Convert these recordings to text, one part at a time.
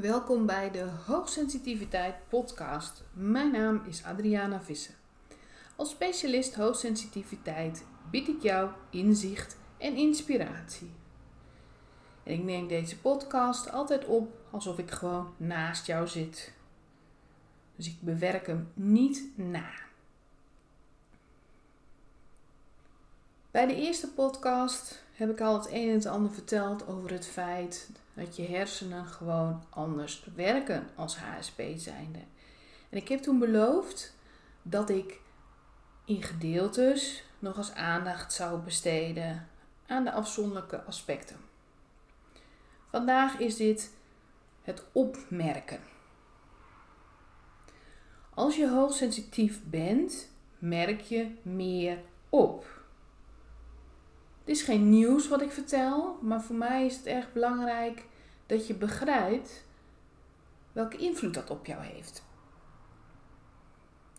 Welkom bij de Hoogsensitiviteit Podcast. Mijn naam is Adriana Visser. Als specialist hoogsensitiviteit bied ik jou inzicht en inspiratie. En ik neem deze podcast altijd op alsof ik gewoon naast jou zit. Dus ik bewerk hem niet na. Bij de eerste podcast heb ik al het een en het ander verteld over het feit dat je hersenen gewoon anders werken als HSP zijnde. En ik heb toen beloofd dat ik in gedeeltes nog eens aandacht zou besteden aan de afzonderlijke aspecten. Vandaag is dit het opmerken. Als je hoogsensitief bent, merk je meer op. Het is geen nieuws wat ik vertel, maar voor mij is het erg belangrijk dat je begrijpt welke invloed dat op jou heeft.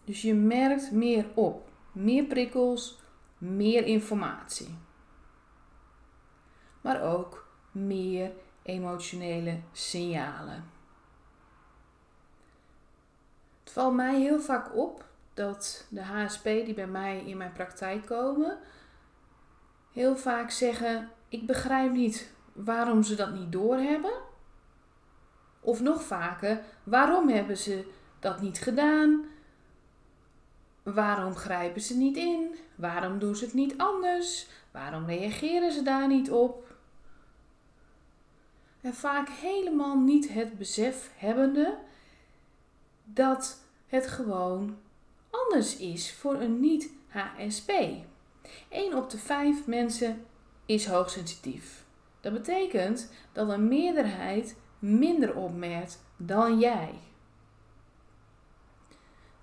Dus je merkt meer op, meer prikkels, meer informatie. Maar ook meer emotionele signalen. Het valt mij heel vaak op dat de HSP die bij mij in mijn praktijk komen, heel vaak zeggen: Ik begrijp niet waarom ze dat niet doorhebben. Of nog vaker, waarom hebben ze dat niet gedaan? Waarom grijpen ze niet in? Waarom doen ze het niet anders? Waarom reageren ze daar niet op? En vaak helemaal niet het besef hebbende dat het gewoon anders is voor een niet-HSP. 1 op de 5 mensen is hoogsensitief. Dat betekent dat een meerderheid minder opmerkt dan jij.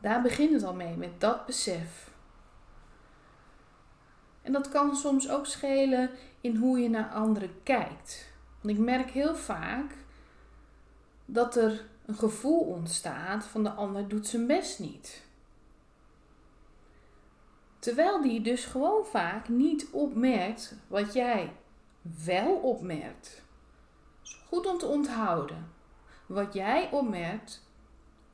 Daar begint het al mee, met dat besef. En dat kan soms ook schelen in hoe je naar anderen kijkt. Want ik merk heel vaak dat er een gevoel ontstaat van de ander doet zijn best niet. Terwijl die dus gewoon vaak niet opmerkt wat jij wel opmerkt. Goed om te onthouden. Wat jij opmerkt,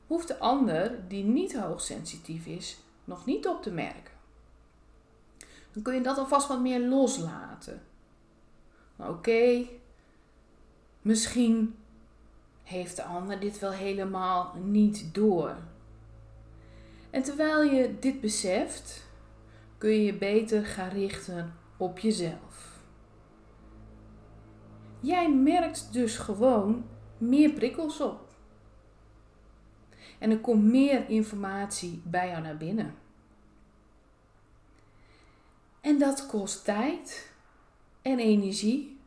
hoeft de ander die niet hoogsensitief is nog niet op te merken. Dan kun je dat alvast wat meer loslaten. Oké, misschien heeft de ander dit wel helemaal niet door. En terwijl je dit beseft, kun je je beter gaan richten op jezelf. Jij merkt dus gewoon meer prikkels op. En er komt meer informatie bij jou naar binnen. En dat kost tijd en energie.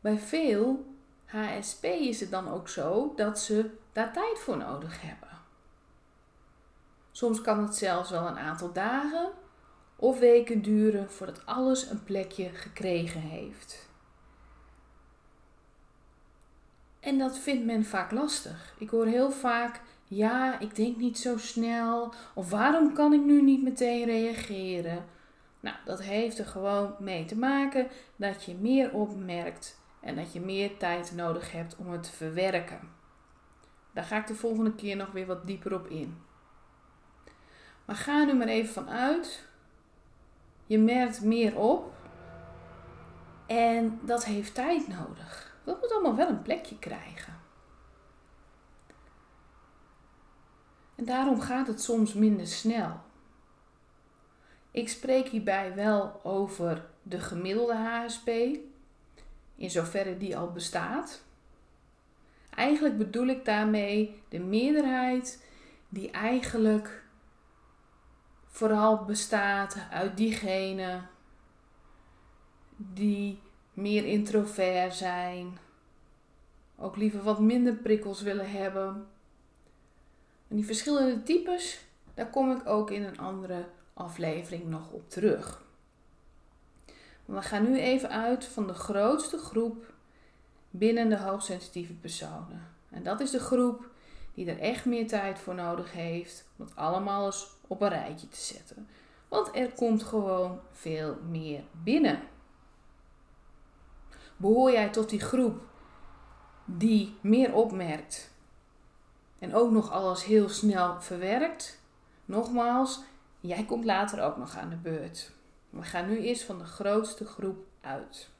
Bij veel HSP is het dan ook zo dat ze daar tijd voor nodig hebben. Soms kan het zelfs wel een aantal dagen of weken duren voordat alles een plekje gekregen heeft. En dat vindt men vaak lastig. Ik hoor heel vaak: ja, ik denk niet zo snel. Of waarom kan ik nu niet meteen reageren? Nou, dat heeft er gewoon mee te maken dat je meer opmerkt en dat je meer tijd nodig hebt om het te verwerken. Daar ga ik de volgende keer nog weer wat dieper op in. Maar ga nu maar even vanuit. Je merkt meer op. En dat heeft tijd nodig. Dat moet allemaal wel een plekje krijgen. En daarom gaat het soms minder snel. Ik spreek hierbij wel over de gemiddelde HSP, in zoverre die al bestaat. Eigenlijk bedoel ik daarmee de meerderheid die eigenlijk vooral bestaat uit diegenen die meer introvert zijn, ook liever wat minder prikkels willen hebben. En die verschillende types, daar kom ik ook in een andere aflevering nog op terug. we gaan nu even uit van de grootste groep binnen de hoogsensitieve personen. En dat is de groep die er echt meer tijd voor nodig heeft om het allemaal eens op een rijtje te zetten. Want er komt gewoon veel meer binnen. Behoor jij tot die groep die meer opmerkt en ook nog alles heel snel verwerkt? Nogmaals, jij komt later ook nog aan de beurt. We gaan nu eerst van de grootste groep uit.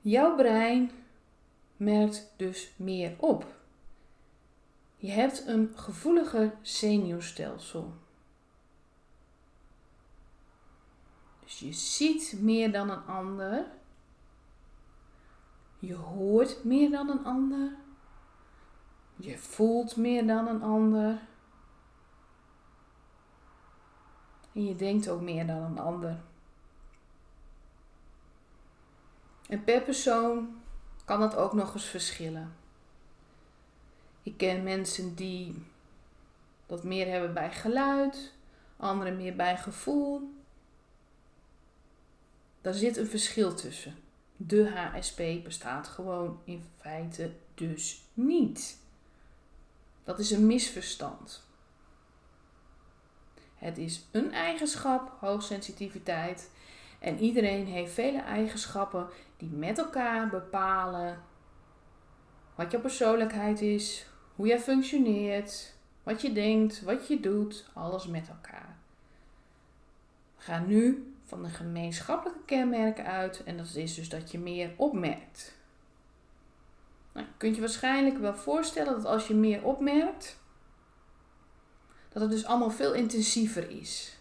Jouw brein merkt dus meer op. Je hebt een gevoeliger zenuwstelsel. Dus je ziet meer dan een ander. Je hoort meer dan een ander. Je voelt meer dan een ander. En je denkt ook meer dan een ander. En per persoon kan dat ook nog eens verschillen. Ik ken mensen die dat meer hebben bij geluid, anderen meer bij gevoel. Daar zit een verschil tussen. De HSP bestaat gewoon in feite dus niet. Dat is een misverstand. Het is een eigenschap, hoogsensitiviteit. En iedereen heeft vele eigenschappen die met elkaar bepalen wat jouw persoonlijkheid is, hoe jij functioneert, wat je denkt, wat je doet, alles met elkaar. We gaan nu van de gemeenschappelijke kenmerken uit en dat is dus dat je meer opmerkt. Nou, kunt je waarschijnlijk wel voorstellen dat als je meer opmerkt, dat het dus allemaal veel intensiever is.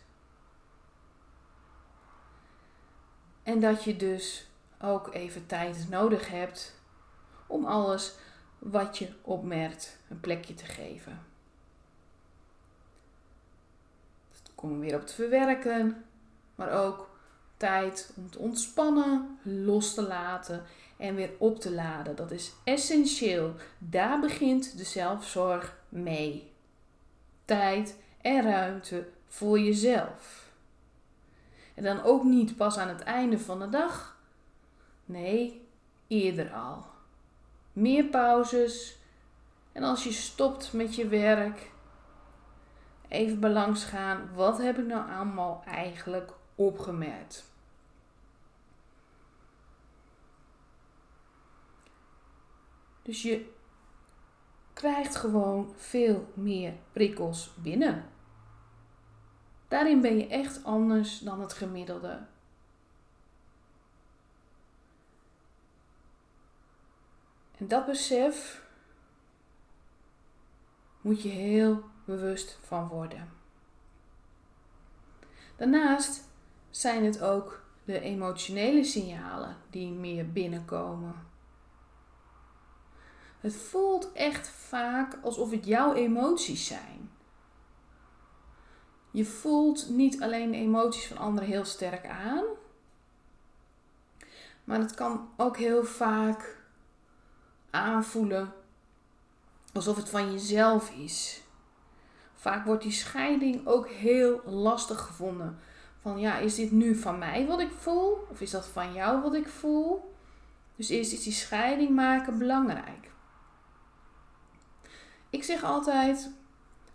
En dat je dus ook even tijd nodig hebt om alles wat je opmerkt een plekje te geven. Dan komen we weer op het verwerken, maar ook tijd om te ontspannen, los te laten en weer op te laden. Dat is essentieel. Daar begint de zelfzorg mee. Tijd en ruimte voor jezelf. En dan ook niet pas aan het einde van de dag. Nee, eerder al meer pauzes. En als je stopt met je werk, even belangs gaan. Wat heb ik nou allemaal eigenlijk opgemerkt? Dus je krijgt gewoon veel meer prikkels binnen. Daarin ben je echt anders dan het gemiddelde. Dat besef moet je heel bewust van worden. Daarnaast zijn het ook de emotionele signalen die meer binnenkomen. Het voelt echt vaak alsof het jouw emoties zijn. Je voelt niet alleen de emoties van anderen heel sterk aan, maar het kan ook heel vaak aanvoelen alsof het van jezelf is. Vaak wordt die scheiding ook heel lastig gevonden. Van ja, is dit nu van mij wat ik voel? Of is dat van jou wat ik voel? Dus eerst is die scheiding maken belangrijk. Ik zeg altijd,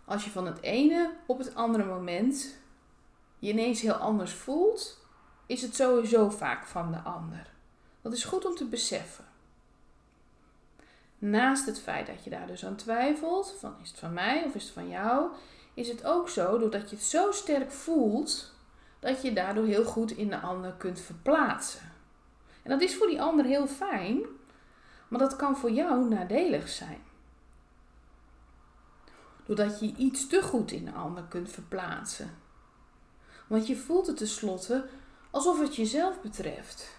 als je van het ene op het andere moment je ineens heel anders voelt, is het sowieso vaak van de ander. Dat is goed om te beseffen. Naast het feit dat je daar dus aan twijfelt, van is het van mij of is het van jou, is het ook zo, doordat je het zo sterk voelt, dat je daardoor heel goed in de ander kunt verplaatsen. En dat is voor die ander heel fijn, maar dat kan voor jou nadelig zijn. Doordat je iets te goed in de ander kunt verplaatsen. Want je voelt het tenslotte alsof het jezelf betreft.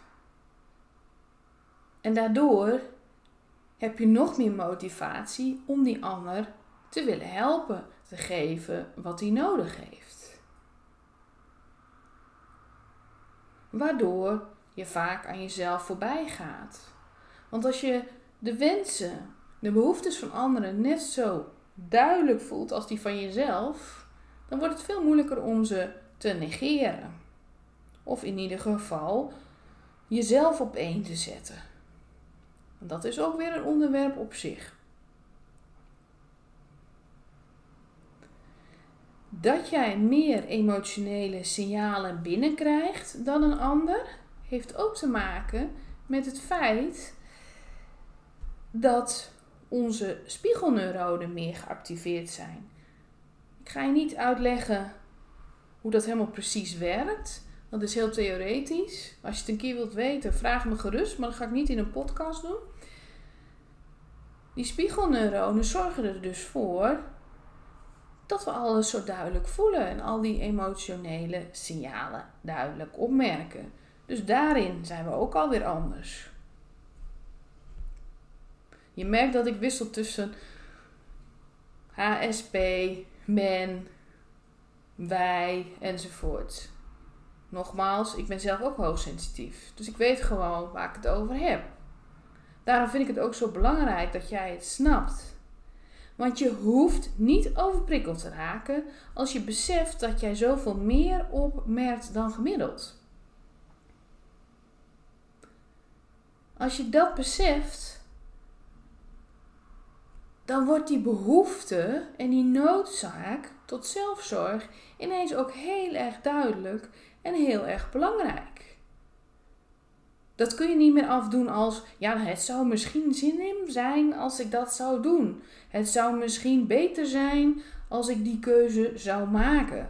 En daardoor heb je nog meer motivatie om die ander te willen helpen, te geven wat hij nodig heeft. Waardoor je vaak aan jezelf voorbij gaat. Want als je de wensen, de behoeftes van anderen net zo duidelijk voelt als die van jezelf, dan wordt het veel moeilijker om ze te negeren. Of in ieder geval jezelf op één te zetten. Dat is ook weer een onderwerp op zich. Dat jij meer emotionele signalen binnenkrijgt dan een ander, heeft ook te maken met het feit dat onze spiegelneuronen meer geactiveerd zijn. Ik ga je niet uitleggen hoe dat helemaal precies werkt. Dat is heel theoretisch. Als je het een keer wilt weten, vraag me gerust, maar dat ga ik niet in een podcast doen. Die spiegelneuronen zorgen er dus voor dat we alles zo duidelijk voelen en al die emotionele signalen duidelijk opmerken. Dus daarin zijn we ook alweer anders. Je merkt dat ik wissel tussen HSP, men, wij enzovoort. Nogmaals, ik ben zelf ook hoogsensitief. Dus ik weet gewoon waar ik het over heb. Daarom vind ik het ook zo belangrijk dat jij het snapt. Want je hoeft niet overprikkeld te raken als je beseft dat jij zoveel meer opmerkt dan gemiddeld. Als je dat beseft, dan wordt die behoefte en die noodzaak tot zelfzorg ineens ook heel erg duidelijk en heel erg belangrijk. Dat kun je niet meer afdoen als, ja, het zou misschien zin in zijn als ik dat zou doen. Het zou misschien beter zijn als ik die keuze zou maken.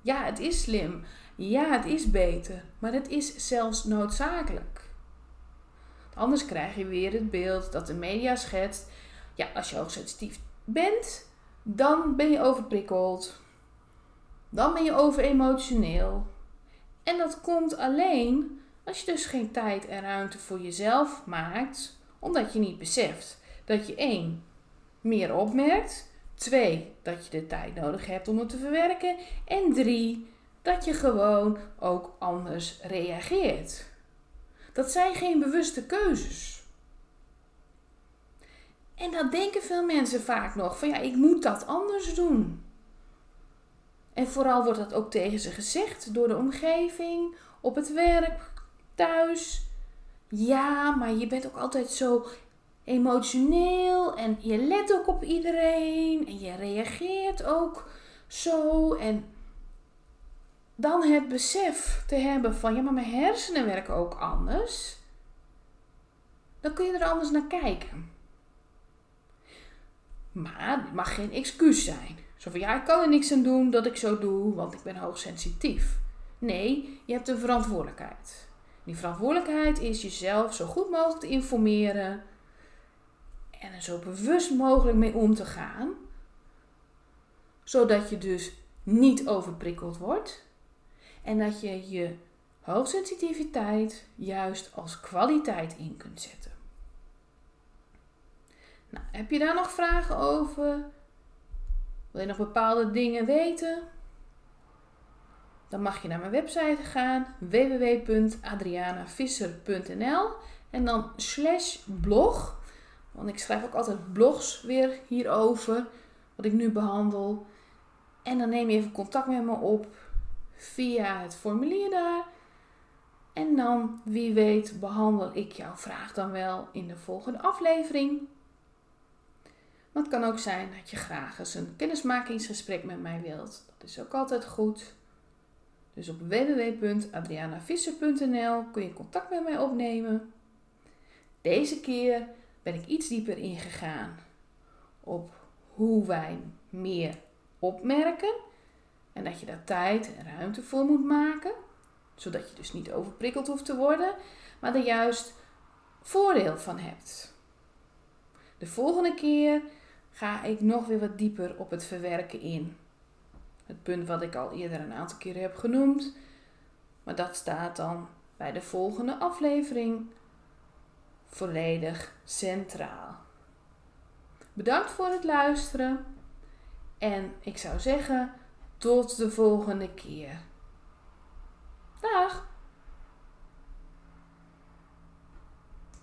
Ja, het is slim. Ja, het is beter. Maar het is zelfs noodzakelijk. Anders krijg je weer het beeld dat de media schetst. Ja, als je hoogsensitief bent, dan ben je overprikkeld. Dan ben je overemotioneel. En dat komt alleen als je dus geen tijd en ruimte voor jezelf maakt, omdat je niet beseft dat je één meer opmerkt, twee dat je de tijd nodig hebt om het te verwerken en drie dat je gewoon ook anders reageert. Dat zijn geen bewuste keuzes. En dat denken veel mensen vaak nog van ja, ik moet dat anders doen. En vooral wordt dat ook tegen ze gezegd door de omgeving, op het werk, thuis. Ja, maar je bent ook altijd zo emotioneel en je let ook op iedereen en je reageert ook zo. En dan het besef te hebben van ja, maar mijn hersenen werken ook anders. Dan kun je er anders naar kijken. Maar het mag geen excuus zijn. Zo van ja, ik kan er niks aan doen dat ik zo doe, want ik ben hoogsensitief. Nee, je hebt een verantwoordelijkheid. Die verantwoordelijkheid is jezelf zo goed mogelijk te informeren en er zo bewust mogelijk mee om te gaan, zodat je dus niet overprikkeld wordt en dat je je hoogsensitiviteit juist als kwaliteit in kunt zetten. Nou, heb je daar nog vragen over? Wil je nog bepaalde dingen weten? Dan mag je naar mijn website gaan www.adrianavisser.nl en dan slash blog. Want ik schrijf ook altijd blogs weer hierover, wat ik nu behandel. En dan neem je even contact met me op via het formulier daar. En dan, wie weet, behandel ik jouw vraag dan wel in de volgende aflevering. Maar het kan ook zijn dat je graag eens een kennismakingsgesprek met mij wilt. Dat is ook altijd goed. Dus op www.adrianavisser.nl kun je contact met mij opnemen. Deze keer ben ik iets dieper ingegaan op hoe wij meer opmerken en dat je daar tijd en ruimte voor moet maken, zodat je dus niet overprikkeld hoeft te worden, maar er juist voordeel van hebt. De volgende keer ga ik nog weer wat dieper op het verwerken in. Het punt wat ik al eerder een aantal keren heb genoemd. Maar dat staat dan bij de volgende aflevering volledig centraal. Bedankt voor het luisteren en ik zou zeggen tot de volgende keer. Dag!